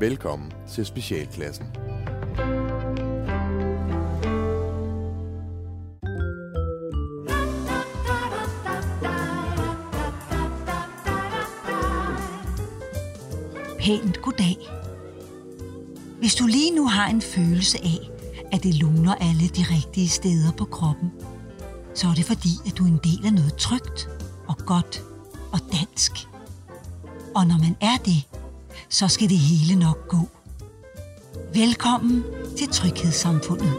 Velkommen til Specialklassen. Pænt goddag. Hvis du lige nu har en følelse af, at det luner alle de rigtige steder på kroppen, så er det fordi, at du er en del af noget trygt og godt og dansk. Og når man er det, så skal det hele nok gå. Velkommen til Tryghedssamfundet.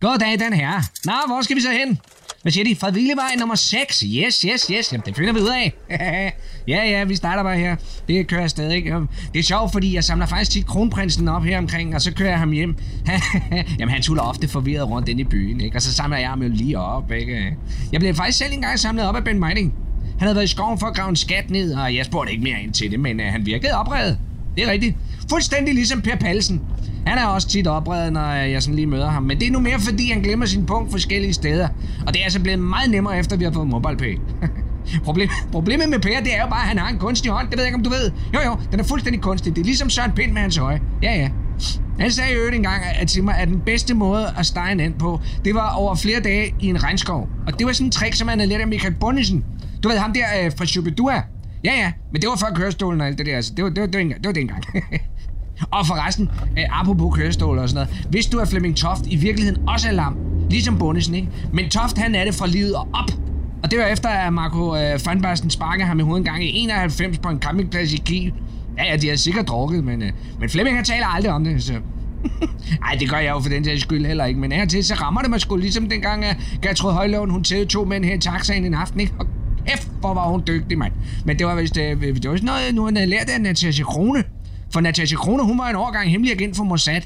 Goddag, den her. Nå, hvor skal vi så hen? Hvad siger de? Fredvillevej nummer 6. Yes, yes, yes. Jamen, det finder vi ud af. ja, ja, vi starter bare her. Det kører jeg stadig. Det er sjovt, fordi jeg samler faktisk tit kronprinsen op her omkring, og så kører jeg ham hjem. Jamen, han tuller ofte forvirret rundt inde i byen, ikke? Og så samler jeg ham jo lige op, ikke? Jeg blev faktisk selv engang samlet op af Ben Mining. Han havde været i skoven for at grave en skat ned, og jeg spurgte ikke mere ind til det, men uh, han virkede oprevet. Det er rigtigt. Fuldstændig ligesom Per Palsen. Han er også tit oprevet, når øh, jeg sådan lige møder ham. Men det er nu mere, fordi han glemmer sin punkt forskellige steder. Og det er altså blevet meget nemmere, efter vi har fået MobilePay. Problem, problemet med Per, det er jo bare, at han har en kunstig hånd. Det ved jeg ikke, om du ved. Jo, jo, den er fuldstændig kunstig. Det er ligesom Søren Pind med hans øje. Ja, ja. Han sagde jo engang at til mig, at den bedste måde at stege en and på, det var over flere dage i en regnskov. Og det var sådan en trick, som han havde lært af Michael Bonnesen. Du ved, ham der øh, fra Shubidua. Ja, ja, men det var før kørestolen og alt det der. Altså, det var, det var, det var, det var det. Og forresten, øh, apropos kørestol og sådan noget. Hvis du er Flemming Toft i virkeligheden også er lam, ligesom Bundesen, ikke? Men Toft, han er det fra livet og op. Og det var efter, at Marco øh, Basten sparkede ham i hovedet en gang i 91 på en campingplads i Kiel. Ja, ja, de har sikkert drukket, men, øh, men Flemming han taler aldrig om det, så... Ej, det gør jeg jo for den sags skyld heller ikke, men her til, så rammer det mig sgu ligesom dengang, at Gertrud Højlund, hun tævede to mænd her i taxaen en aften, ikke? Og kæft, hvor var hun dygtig, mand. Men det var vist, øh, det var sådan noget, nu han havde lært af Natasha Krone. For Natasha Krone, hun var en overgang hemmelig agent for Mossad.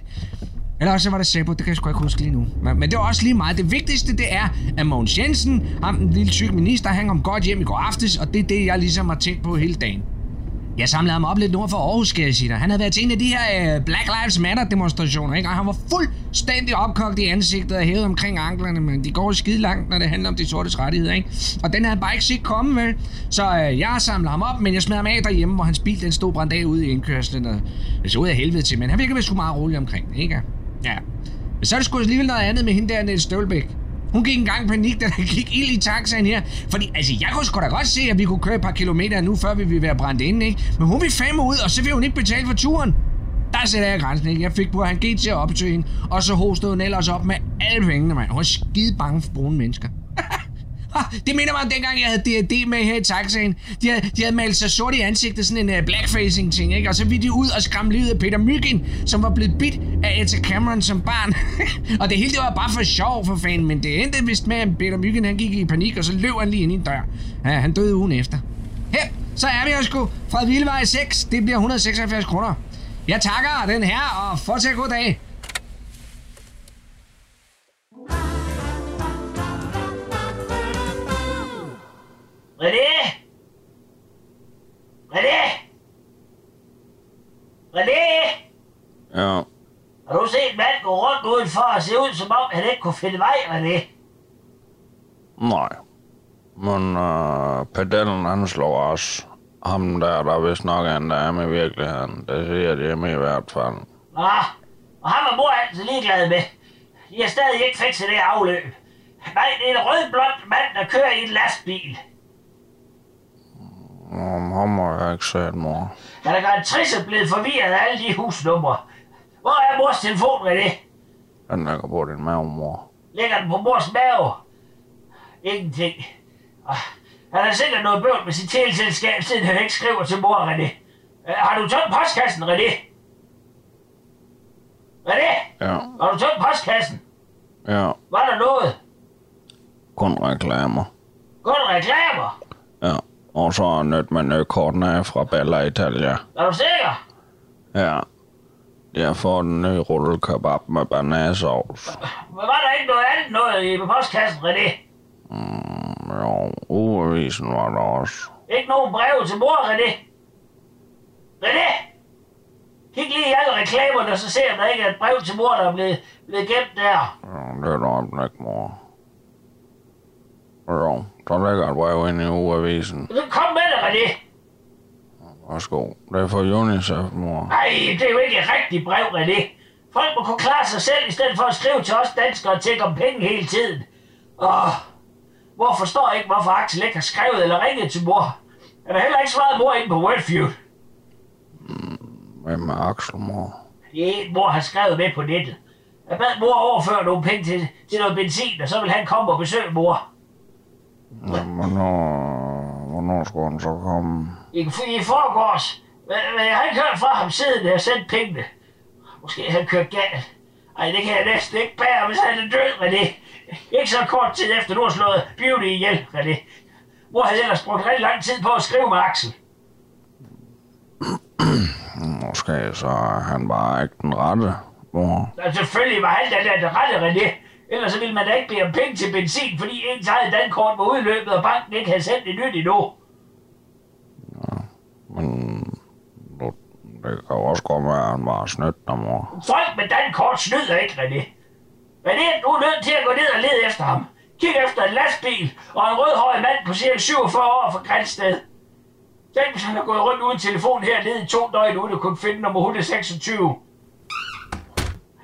Eller også var det Sabo, det kan jeg sgu ikke huske lige nu. Men, men det var også lige meget. Det vigtigste, det er, at Mogens Jensen, ham den lille tyk minister, han kom godt hjem i går aftes, og det er det, jeg ligesom har tænkt på hele dagen. Jeg samlede ham op lidt nord for Aarhus, skal jeg sige dig. Han havde været til en af de her øh, Black Lives Matter demonstrationer, ikke? Og han var fuldstændig opkogt i ansigtet og hævet omkring anklerne, men de går skide langt, når det handler om de sortes rettigheder, ikke? Og den havde han bare ikke set komme, vel? Så øh, jeg samlede ham op, men jeg smed ham af derhjemme, hvor hans bil den stod brændt af ude i indkørslen, og det så ud af helvede til, men han virkede sgu meget rolig omkring ikke? Ja. Men så er det sgu alligevel noget andet med hende der, Niels Stølbæk. Hun gik engang i panik, da der gik ild i taxaen her. Fordi, altså, jeg kunne sgu da godt se, at vi kunne køre et par kilometer nu, før vi ville være brændt inde, ikke? Men hun vil fandme ud, og så vil hun ikke betale for turen. Der sætter jeg grænsen, ikke? Jeg fik på, at han gik til at opsøge hende, og så hostede hun ellers op med alle pengene, mand. Hun er skide bange for brune mennesker. Det minder mig om dengang, jeg havde D&D med her i taxaen. De havde, de havde malet sig sort i ansigtet, sådan en uh, blackfacing ting, ikke? Og så ville de ud og skræmme livet af Peter Myggen, som var blevet bit af Etta Cameron som barn. og det hele det var bare for sjov for fanden, men det endte vist med, at Peter Myggen han gik i panik, og så løb han lige ind i en dør. Ja, han døde ugen efter. Her, så er vi jo sgu fra Vildevej 6. Det bliver 176 kroner. Jeg takker den her, og fortsæt god dag. Og se ud, som om han ikke kunne finde vej, René? nej. Men øh, pedellen, han slår også. Ham der, der vist nok er en dame i virkeligheden. Det siger de hjemme i hvert fald. Nå, og ham er mor altid ligeglad med. De har stadig ikke fikset det afløb. Nej, det er en rødblond mand, der kører i en lastbil. Om ham har jeg ikke set, mor. Han er garanteret blevet forvirret af alle de husnumre. Hvor er mors telefon, René? Den ligger på din mave, mor. Ligger den på mors mave? Ingenting. Ah, Han har sikkert noget bøvl med sit teleselskab, siden han ikke skriver til mor, René. Øh, Har du tømt postkassen, René? René? Ja, Har du tømt postkassen? ja. Var der noget? Kun reklamer. Kun reklamer? Ja. Og så nyt med nødkortene fra Bella Italia. Er du sikker? Ja. Jeg får den nye rullekebab med banasovs. Men var der ikke noget andet noget i postkassen, René? Jo, ugeavisen var der også. Ikke nogen brev til mor, René? René? Kig lige i alle reklamerne, og så se, om der ikke er et brev til mor, der er blevet, blevet gemt der. Ja, det er der ikke, mor. Jo, der ligger et brev inde i ugeavisen. Så kom med det, René. Værsgo. Det er for UNICEF, mor. Nej, det er jo ikke et rigtigt brev, René. Folk må kunne klare sig selv, i stedet for at skrive til os danskere og tænke om penge hele tiden. Og mor forstår ikke, hvorfor Axel ikke har skrevet eller ringet til mor. Han har heller ikke svaret mor ind på Wordfeud. Hvem er Axel, mor? Det er en, mor har skrevet med på nettet. Jeg bad mor overføre nogle penge til, til noget benzin, og så vil han komme og besøge mor. Ja, hvornår, hvornår skulle han så komme? I, i forgårs. Men, men jeg har ikke hørt fra ham siden, jeg sendte pengene. Måske han kørt galt. Ej, det kan jeg næsten ikke bære, hvis han er død, René. Ikke så kort tid efter, du har slået Beauty ihjel, René. Mor havde ellers brugt rigtig lang tid på at skrive med Axel. Måske så han bare ikke den rette, mor. Og selvfølgelig var han da den rette, René. Ellers så ville man da ikke bede om penge til benzin, fordi ens eget dankort var udløbet, og banken ikke havde sendt det nyt endnu. Men du, det kan også godt være, at han var snydt der, mor. Folk med dankort snyder ikke, René. René, du er nødt til at gå ned og lede efter ham. Kig efter en lastbil og en rødhåret mand på cirka 47 år fra Grænsted. Tænk, hvis han har gået rundt uden telefon hernede i to døgn, uden at kunne finde nummer 126.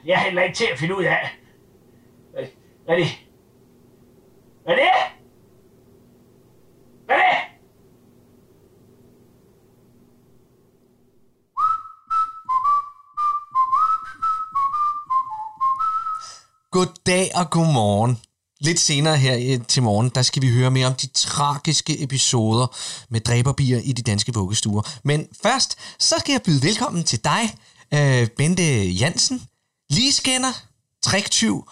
Jeg er heller ikke til at finde ud af. Øh, René? René? René? Goddag og godmorgen. Lidt senere her i- til morgen, der skal vi høre mere om de tragiske episoder med dræberbier i de danske vuggestuer. Men først, så skal jeg byde velkommen til dig, øh, Bente Jansen, ligescanner, triktyv,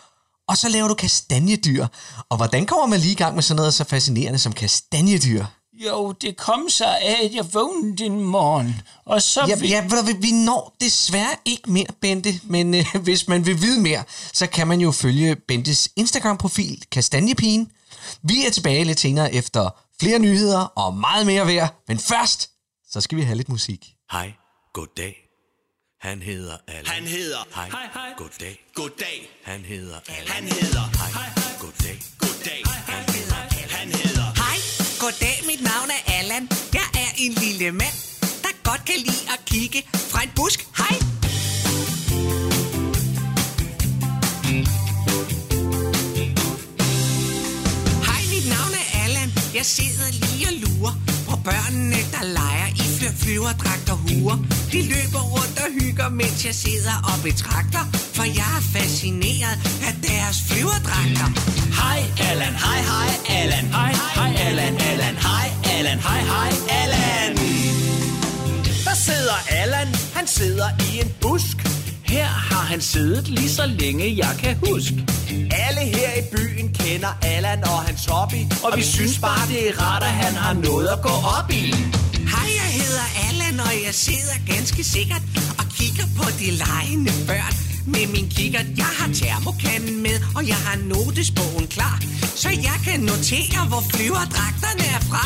og så laver du kastanjedyr. Og hvordan kommer man lige i gang med sådan noget så fascinerende som kastanjedyr? Jo, det kom så af, at jeg vågnede en morgen, og så... Ja, vi- ja vi når desværre ikke mere, Bente, men øh, hvis man vil vide mere, så kan man jo følge Bentes Instagram-profil, Kastanjepigen. Vi er tilbage lidt senere efter flere nyheder og meget mere værd, men først, så skal vi have lidt musik. Hej, goddag. Han hedder Allan. Han hedder Hej, Hej, hej. goddag. Goddag. Han hedder Allan. Han hedder Hej, goddag. Goddag. Han hedder Han hedder Hej, goddag, mit navn er Allan. Jeg er en lille mand, der godt kan lide at kigge fra en busk. Hej. Hej, mit navn er Allan. Jeg sidder lige og lurer børnene, der leger i fly flyverdragter huer. De løber rundt og hygger, mens jeg sidder og betragter, for jeg er fascineret af deres flyverdragter. Hej Allan, hej hej Allan. Hej hej Allan, Allan. Hej Allan, hej hej Allan. Der sidder Allan, han sidder i en busk. Her har han siddet lige så længe jeg kan huske. Alle her i byen kender Allan og hans hobby, og vi synes bare det er rart, at han har noget at gå op i. Hej, jeg hedder Allan, og jeg sidder ganske sikkert og kigger på de legende børn. Med min kikkert, jeg har termokanden med, og jeg har notesbogen klar, så jeg kan notere, hvor flyverdragterne er fra.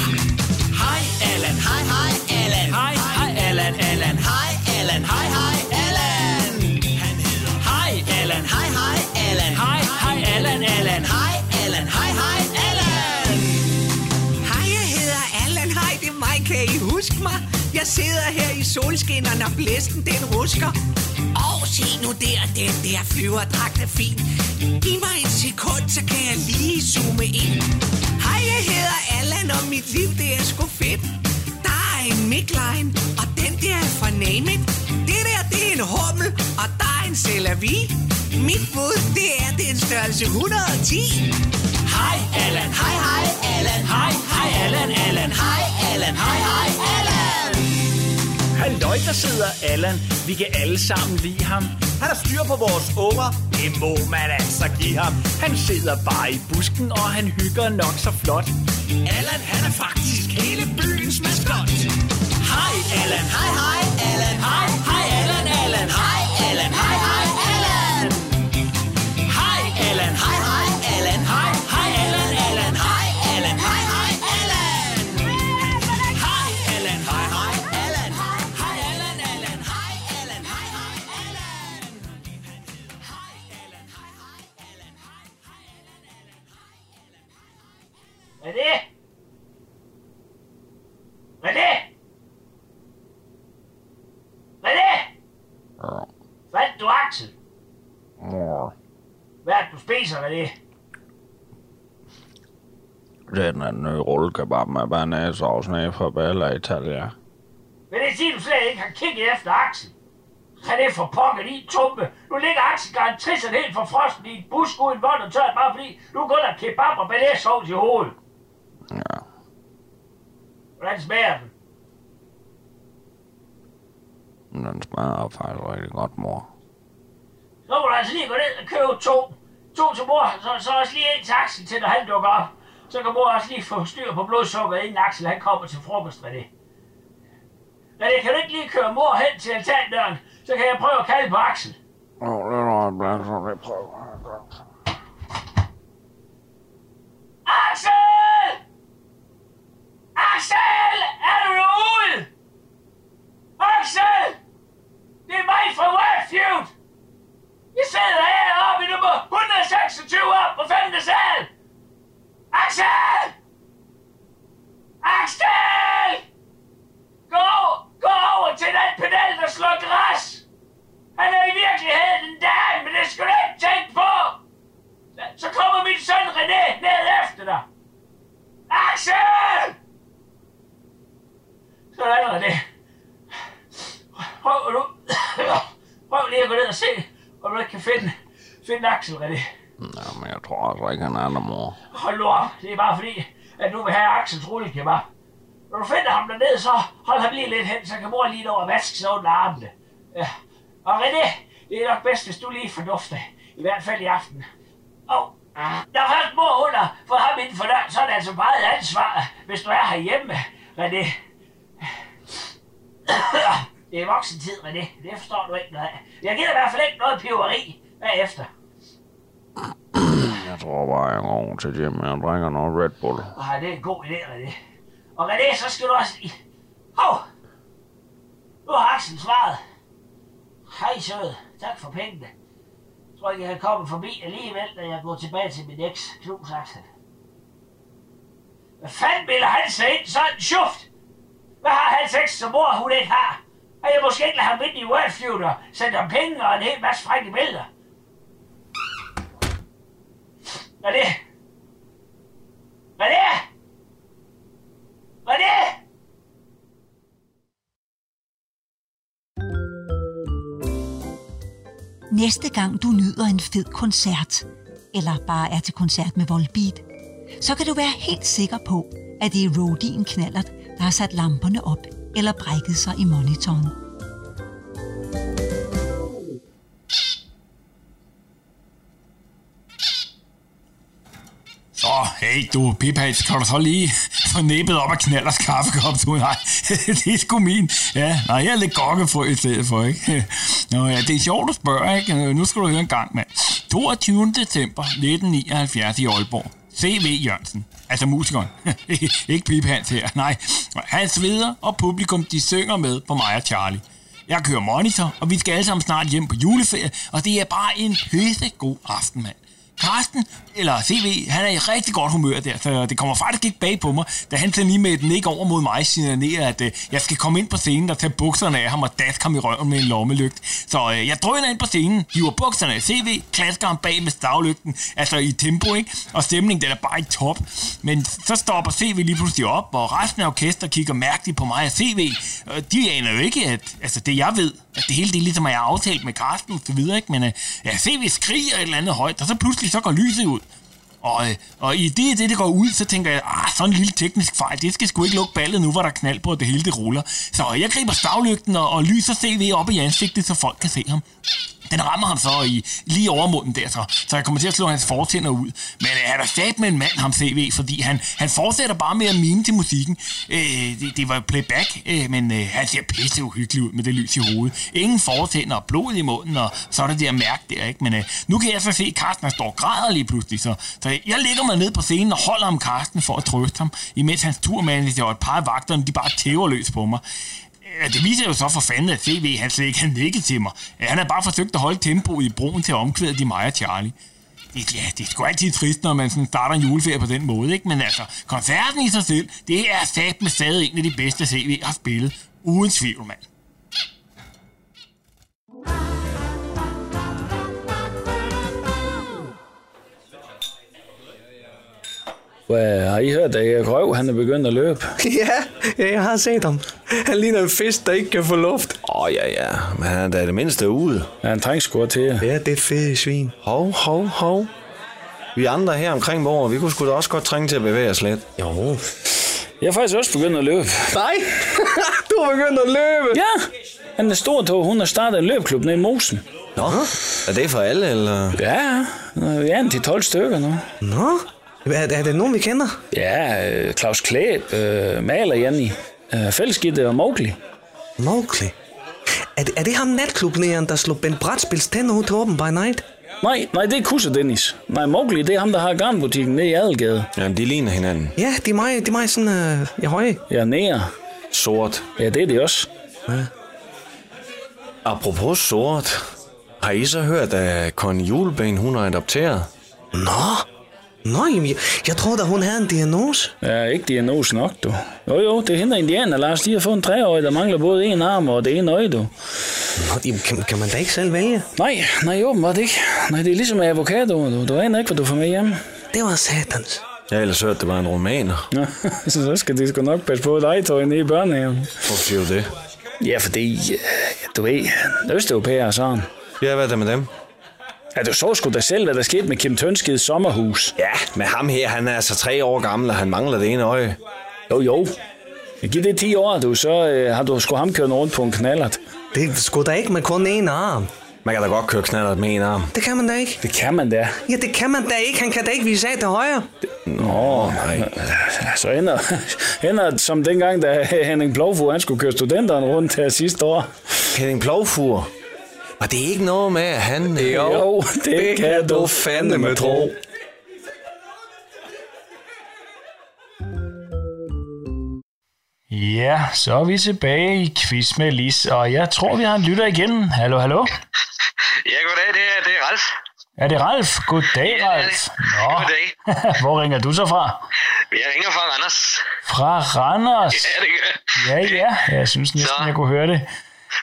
Hej Allan, hej hej Allan. Hej hej Allan, Allan. Hej Allan, hej hej Allan, hej hej Allan. Hej hej Allan, Allan. Hej Allan, hej hej Allan. Hej, jeg hedder Allan, hej, det er mig, kan I huske mig? Jeg sidder her i solskinnerne, og blæsten den rusker. Og se nu der, den der flyverdragt er fin. Giv mig et sekund, så kan jeg lige zoome ind. Hej, jeg hedder Allan, og mit liv, det er sgu fedt. Der er en midline, og den der er fra Name It. Det der, det er en hummel, og der er en selavi. Mit bud, det er, det er en størrelse 110. Hej Allan, hej hej Allan. Hej hej Allan, Allan. Hej Allan, hej hej Allan. Halløj, der sidder Allan. Vi kan alle sammen lide ham. Han har styr på vores unger. Det må man altså give ham. Han sidder bare i busken, og han hygger nok så flot. Allan, han er faktisk hele byens maskot. Hej Allan, hej hej Allan. Hej hej Hvad er det, du spiser med det? den er en ny rullekebab med banæsovs nede fra Bella Italia. Men det siger, du slet ikke har kigget efter Axel. Kan det for pokker i tumpe? Nu ligger Axel garanteret helt for frosten i et busk uden vand og tørt, bare fordi du kun har kebab og banæsovs i hovedet. Ja, Hvordan smager den? Men den smager faktisk rigtig godt, mor. Så må du altså lige gå ned og købe to. To til mor, så, så også lige en til Axel til, når han dukker op. Så kan mor også lige få styr på blodsukkeret, inden Axel han kommer til frokost med det. Men det kan du ikke lige køre mor hen til altandøren, så kan jeg prøve at kalde på Axel. Oh, det er noget så det prøver. Axel! Axel! Er du derude? Axel! Det er mig fra Wildfeud! Jeg sidder heroppe i nummer 126 op på 5. sal! Axel! Axel! Gå, gå over til den pedal, der slår græs! Han er i virkeligheden en dame, men det skal du ikke tænke på! Så kommer min søn René ned efter dig! Axel! Sådan er det. Prøv nu. Prøv lige at gå ned og se, om du ikke kan finde, finde Axel, René. Ja, men jeg tror altså ikke, han er der, mor. Hold nu op. Det er bare fordi, at du vil have Axels rullekebab. Når du finder ham dernede, så hold ham lige lidt hen, så kan mor lige nå at vaske sig under armene. Ja. Og René, det er nok bedst, hvis du lige fordufter. I hvert fald i aften. Og der er først mor under for ham inden for døren, så er det altså meget ansvar, hvis du er herhjemme, René. Det er voksen tid, René. Det forstår du ikke noget af. Jeg giver i hvert fald ikke noget piveri bagefter. Jeg tror bare, jeg går over til Jim, jeg drikker noget Red Bull. Ej, det er en god idé, René. Og René, så skal du også. Hov! Nu har Axel svaret. Hej, sød. Tak for pengene. Jeg tror ikke, jeg kan komme forbi alligevel, når jeg går tilbage til min eks, Knus Axel. Hvad fanden bilder han sig ind sådan en sjuft? Hvad har hans eks, som mor hun ikke har? Og jeg måske ikke lade ham ind i Wordfeud og sendt ham penge og en hel masse frække billeder? Hvad er det? Hvad er det? Hvad er det? Næste gang du nyder en fed koncert, eller bare er til koncert med Volbeat, så kan du være helt sikker på, at det er Rodin Knallert, der har sat lamperne op eller brækket sig i monitoren. Hey du, Pipats, kan du så lige få næbet op af knallers kaffekop, du? Nej, det er sgu min. Ja, nej, jeg er lidt gokkefrø i stedet for, ikke? Nå ja, det er sjovt at spørge, ikke? Øh, nu skal du høre en gang, mand. 22. december 1979 i Aalborg. C.V. Jørgensen, altså musikeren, ikke Pip Hans her, nej. Han sveder, og publikum de synger med på mig og Charlie. Jeg kører monitor, og vi skal alle sammen snart hjem på juleferie, og det er bare en pisse god aften, mand. Karsten, eller CV, han er i rigtig godt humør der, så det kommer faktisk ikke bag på mig, da han tager lige med den ikke over mod mig, signaler, at øh, jeg skal komme ind på scenen og tage bukserne af ham og daske ham i røven med en lommelygt. Så øh, jeg drøner ind på scenen, hiver bukserne af CV, klasker ham bag med stavlygten, altså i tempo, ikke? Og stemningen den er bare i top. Men så stopper CV lige pludselig op, og resten af orkester kigger mærkeligt på mig og CV. Øh, de aner jo ikke, at altså det jeg ved, at det hele det er ligesom, at jeg har aftalt med Karsten og så videre, ikke? Men øh, ja, CV skriger et eller andet højt, og så pludselig så går lyset ud. Og, øh, og i det, det, det går ud, så tænker jeg, ah, sådan en lille teknisk fejl, det skal sgu ikke lukke ballet nu, hvor der er knald på, og det hele det ruller. Så jeg griber stavlygten og, og lyser CV op i ansigtet, så folk kan se ham. Den rammer ham så i lige overmunden der, så, så jeg kommer til at slå hans fortænder ud. Men øh, han er sat med en mand, ham CV, fordi han, han fortsætter bare med at mime til musikken. Øh, det, det var playback, øh, men øh, han ser pisse uhyggelig ud med det lys i hovedet. Ingen fortænder og blod i munden, og så er det der mærke der, ikke? Men øh, nu kan jeg så se, at Carsten står og græder lige pludselig, så, så jeg lægger mig ned på scenen og holder om Carsten for at trøste ham, imens hans turmanager og et par af vagterne, de bare tæver løs på mig. Ja, det viser jo så for fanden, at CV han slet ikke har til mig. Ja, Han har bare forsøgt at holde tempoet i broen til at omkvæde de mig og Charlie. Det, ja, det er sgu altid trist, når man sådan starter en juleferie på den måde, ikke? Men altså, koncerten i sig selv, det er sat med stadig en af de bedste CV har spillet. Uden tvivl, mand. Hvad, har I hørt, at Erik Røv, han er begyndt at løbe? Ja, ja, jeg har set ham. Han ligner en fisk, der ikke kan få luft. Åh, oh, ja, ja. Men han er da det mindste ude. Ja, han trænger sgu til jer. Ja, det er fedt svin. Hov, hov, hov. Vi andre her omkring bordet, vi kunne sgu da også godt trænge til at bevæge os lidt. Jo. Jeg er faktisk også begyndt at løbe. Nej, du har begyndt at løbe. Ja, han er stor tog. Hun har startet en løbeklub nede i Mosen. Nå, er det for alle, eller? Ja, ja, en til 12 stykker nu. Nå, er, er det nogen, vi kender? Ja, øh, Claus Klæb, øh, Maler Janni, øh, Fællesgitte og Mowgli. Mowgli? Er det, er det ham natklublægeren, der slog Ben Brætspils tænder ud til Open by Night? Nej, nej, det er Kusse Dennis. Nej, Mowgli, det er ham, der har garnbutikken nede i Adelgade. Jamen, de ligner hinanden. Ja, de er meget, de er meget sådan, øh, ja, høje. Ja, nære. Sort. Ja, det er det også. Ja. Apropos sort. Har I så hørt, at Connie Juleben, hun er adopteret? Nå, Jamen, jeg, jeg tror da, hun havde en diagnose. Ja, ikke diagnose nok, du. Jo, jo, det er hende indianer, Lars. De har fået en treårig, der mangler både en arm og det ene øje, du. Nå, jamen, kan, kan man da ikke selv vælge? Nej, nej, åbenbart ikke. Nej, det er ligesom med avocado, du. Du aner ikke, hvad du får med hjem. Det var satans. Jeg har ellers hørt, det var en romaner. Nå, så skal de sgu nok passe på dig, tog i børnehaven. Hvorfor siger du det? Ja, fordi, øh, du ved, østeuropæere og sådan. Ja, hvad er der med dem? Ja, du så sgu da selv, hvad der skete med Kim Tønskids sommerhus. Ja, med ham her, han er altså tre år gammel, og han mangler det ene øje. Jo, jo. Giver det 10 år, du, så øh, har du sgu ham kørt rundt på en knallert. Det er sgu da ikke med kun én arm. Man kan da godt køre knallert med en arm. Det kan man da ikke. Det kan man da. Ja, det kan man da ikke. Han kan da ikke vise af til højre. Nå, nej. Så ender, ender som dengang, da Henning Plovfur, han skulle køre studenteren rundt her sidste år. Henning Plovfur? Og det er ikke noget med, at han... Jo, jo det, det kan du fandme tro. Ja, så er vi tilbage i quiz med Lis, og jeg tror, vi har en lytter igen. Hallo, hallo? Ja, goddag, det er, det er Ralf. Er det Ralf? Goddag, Ja, Ralf. Nå. Goddag. Hvor ringer du så fra? Jeg ringer fra Randers. Fra Randers? Ja, det gør Ja, ja. Jeg synes næsten, Så. jeg kunne høre det.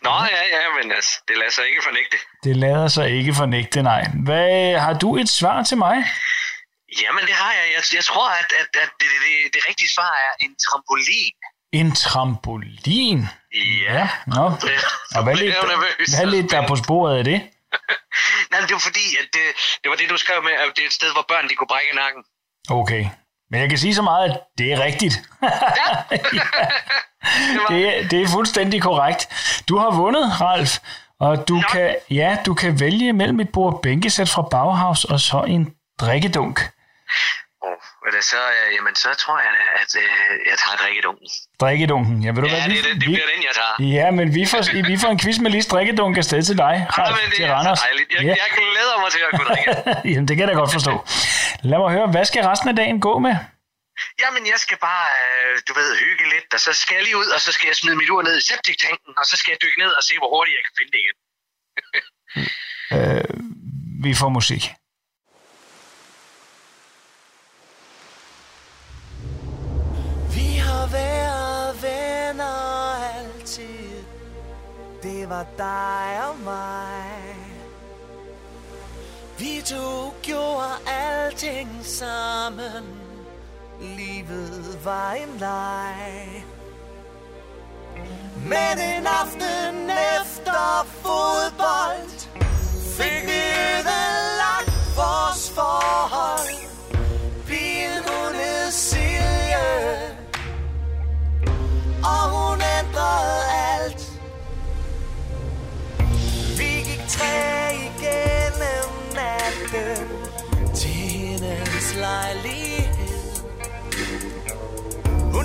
Nå, ja, ja, men altså, det lader sig ikke fornægte. Det lader sig ikke fornægte, nej. Hvad, har du et svar til mig? Jamen, det har jeg. Jeg, jeg tror, at, at, at det, det, det rigtige svar er en trampolin. En trampolin? Ja. Nå. Og hvad lidt, hvad lidt der på sporet af det? Nej, det var fordi, at det, det var det, du skrev med, at det er et sted, hvor børn de kunne brække nakken. Okay. Men jeg kan sige så meget, at det er rigtigt. er, det er fuldstændig korrekt. Du har vundet, Ralf. Og du kan, ja, du kan vælge mellem et bord bænkesæt fra Bauhaus og så en drikkedunk. Det, så, øh, jamen, så tror jeg, at øh, jeg tager drikkedunken. Drikkedunken. Ja, ved du Ja, hvad? det, det, det bliver den, jeg tager. Ja, men vi får, vi får en quiz med lige drikkedunk afsted til dig, Ralf, det til er Randers. Jeg, Ja. jeg glæder mig til at kunne drikke. Jamen, det kan jeg da godt forstå. Lad mig høre, hvad skal resten af dagen gå med? Jamen, jeg skal bare, øh, du ved, hygge lidt, og så skal jeg lige ud, og så skal jeg smide mit ur ned i septiktanken, og så skal jeg dykke ned og se, hvor hurtigt jeg kan finde det igen. Øh, vi får musik. Vi har været venner altid Det var dig og mig Vi to gjorde alting sammen Livet var en leg. Men en aften efter fodbold Fik vi ødelagt vores forhold.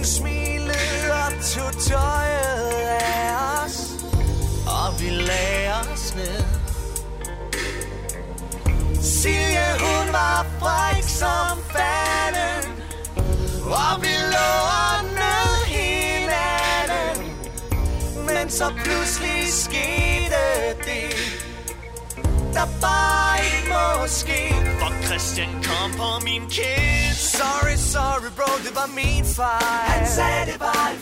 Hun smilede og tog tøjet af os Og vi lagde os ned. Silje hun var fræk som fanden Og vi lå og nød hinanden. Men så pludselig skete det Der bare ikke må ske. For Christian kom på min kæde. Sorry, sorry bro, det var min fejl. Han sagde det var en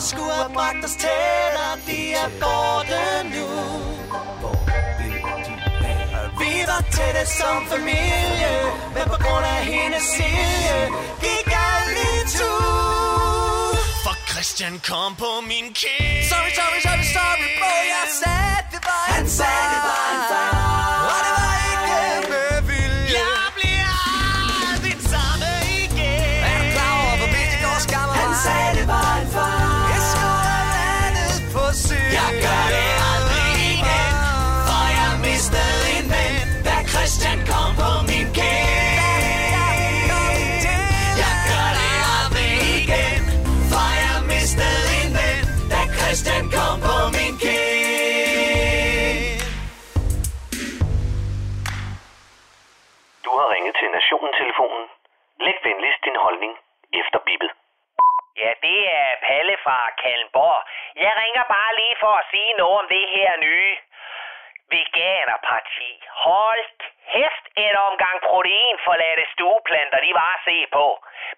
der skulle have bragt os tættere, de er borte nu. Vi var tætte som familie, men på grund af hendes silje, gik alt i tu. For Christian kom på min kind. Sorry, sorry, sorry, sorry, bro, jeg sagde, det var en Han sagde, det var en far. Holdning efter bippet. Ja, det er Palle fra Kalmborg. Jeg ringer bare lige for at sige noget om det her nye veganerparti. Hold kæft en omgang protein proteinforladte stueplanter, de var at se på.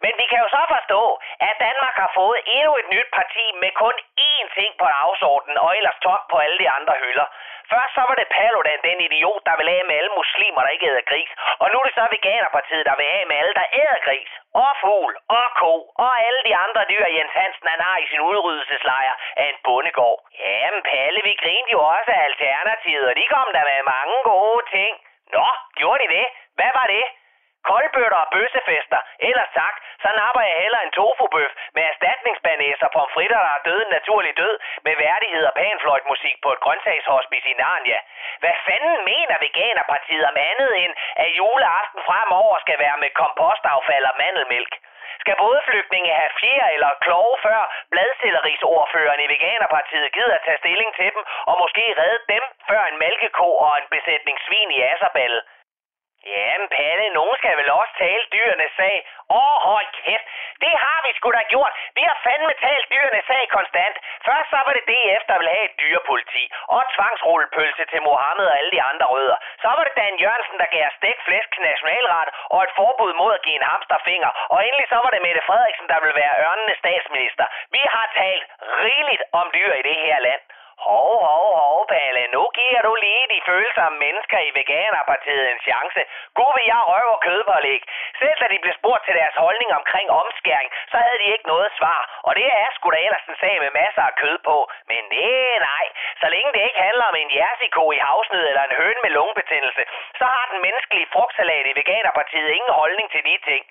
Men vi kan jo så forstå, at Danmark har fået endnu et nyt parti med kun én ting på dagsordenen, og ellers top på alle de andre hylder. Først så var det Paludan, den idiot, der vil af med alle muslimer, der ikke æder gris. Og nu er det så Veganerpartiet, der vil af med alle, der æder gris. Og fugl, og ko, og alle de andre dyr, Jens Hansen han har i sin udryddelseslejr af en bondegård. Jamen Palle, vi grinede jo også af Alternativet, og de kom der med mange gode ting. Nå, gjorde de det? Hvad var det? Koldbøtter og bøssefester. Ellers sagt, så napper jeg heller en tofubøf med erstatningsbanæser, pomfritter, der er døde en naturlig død, med værdighed og panfløjtmusik på et grøntsagshospice i Narnia. Hvad fanden mener Veganerpartiet om andet end, at juleaften fremover skal være med kompostaffald og mandelmælk? Skal bådflygtninge have fjer eller kloge før bladcellerisordføreren i Veganerpartiet gider at tage stilling til dem, og måske redde dem før en malkeko og en besætning svin i Asserballe? Jamen, Palle, nogen skal vel også tale dyrenes sag. Åh, hold kæft. Det har vi sgu da gjort. Vi har fandme talt dyrenes sag konstant. Først så var det DF, der ville have et dyrepoliti. Og tvangsrullepølse til Mohammed og alle de andre rødder. Så var det Dan Jørgensen, der gav stik flæsk nationalret og et forbud mod at give en hamsterfinger. Og endelig så var det Mette Frederiksen, der ville være ørnenes statsminister. Vi har talt rigeligt om dyr i det her land. Hov, hov, hov, Palle. Nu giver du lige de følsomme mennesker i Veganerpartiet en chance. Gud vil jeg røve og kødpålæg. Selv da de blev spurgt til deres holdning omkring omskæring, så havde de ikke noget svar. Og det er sgu da ellers en sag med masser af kød på. Men nej, nej. Så længe det ikke handler om en jersiko i havsnød eller en høne med lungebetændelse, så har den menneskelige frugtsalat i Veganerpartiet ingen holdning til de ting.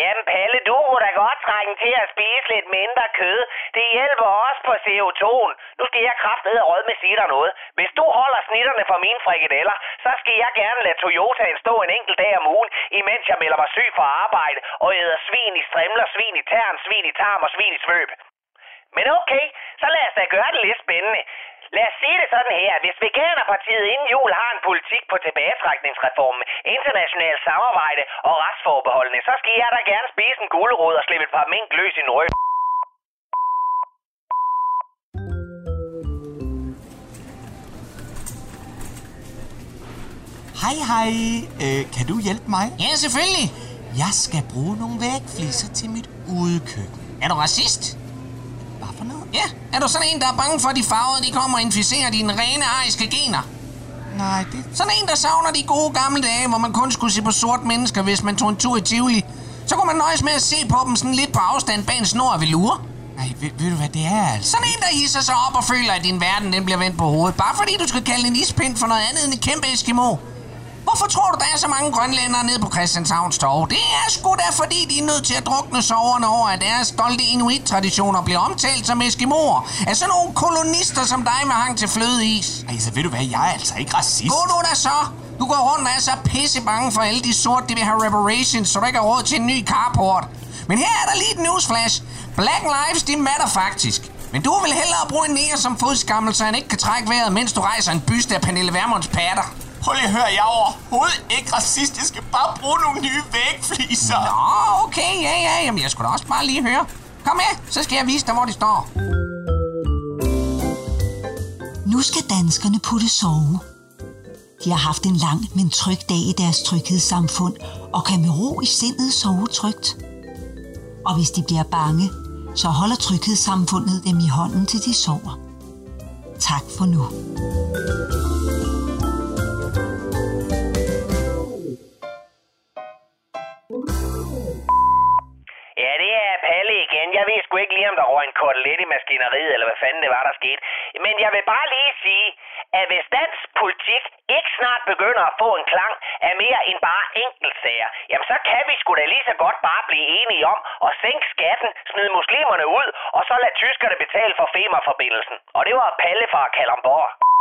Jamen Palle, du må da godt trænge til at spise lidt mindre kød. Det hjælper også på CO2'en. Nu skal jeg kraftedeme råd med sige dig noget. Hvis du holder snitterne for mine frikadeller, så skal jeg gerne lade Toyotaen stå en enkelt dag om ugen, imens jeg melder mig syg for arbejde og æder svin i strimler, svin i tern, svin i tarm og svin i svøb. Men okay, så lad os da gøre det lidt spændende. Lad os sige det sådan her. Hvis Veganerpartiet inden jul har en politik på tilbagetrækningsreformen, international samarbejde og retsforbeholdene, så skal jeg da gerne spise en gulerod og slippe et par mink løs i en røg. Hej, hej. Øh, kan du hjælpe mig? Ja, selvfølgelig. Jeg skal bruge nogle vægfliser til mit udekøkken. Er du racist? Ja, er du sådan en, der er bange for, at de farvede de kommer og inficerer dine rene ariske gener? Nej, det... Sådan en, der savner de gode gamle dage, hvor man kun skulle se på sort mennesker, hvis man tog en tur i Tivoli. Så kunne man nøjes med at se på dem sådan lidt på afstand bag en snor af velure. Nej, ved, ved du hvad det er, altså? Sådan en, der hisser sig op og føler, at din verden den bliver vendt på hovedet. Bare fordi du skal kalde en ispind for noget andet end en kæmpe Eskimo. Hvorfor tror du, der er så mange grønlændere nede på Christianshavns Torv? Det er sgu da, fordi de er nødt til at drukne soverne over, at deres stolte inuit-traditioner bliver omtalt som eskimoer. Af sådan nogle kolonister som dig med hang til flødeis. Altså, ved du hvad, jeg er altså ikke racist. Gå du da så! Du går rundt og er så pisse bange for alle de sorte, de vil have reparations, så du ikke har råd til en ny carport. Men her er der lige et newsflash. Black lives, de matter faktisk. Men du vil hellere bruge en nære som fodskammel, så han ikke kan trække vejret, mens du rejser en byste af Pernille Vermunds patter. Prøv lige at høre, jeg er overhovedet ikke racist. Jeg skal bare bruge nogle nye vægfliser. Nå, okay, ja, ja. Jamen, jeg skulle da også bare lige høre. Kom med, så skal jeg vise dig, hvor de står. Nu skal danskerne putte sove. De har haft en lang, men tryg dag i deres tryghedssamfund, og kan med ro i sindet sove trygt. Og hvis de bliver bange, så holder tryghedssamfundet dem i hånden, til de sover. Tak for nu. Kotelet i maskineriet, eller hvad fanden det var, der skete. Men jeg vil bare lige sige, at hvis dansk politik ikke snart begynder at få en klang af mere end bare enkeltsager, jamen så kan vi sgu da lige så godt bare blive enige om at sænke skatten, smide muslimerne ud, og så lade tyskerne betale for femerforbindelsen. Og det var Palle fra Kalamborg.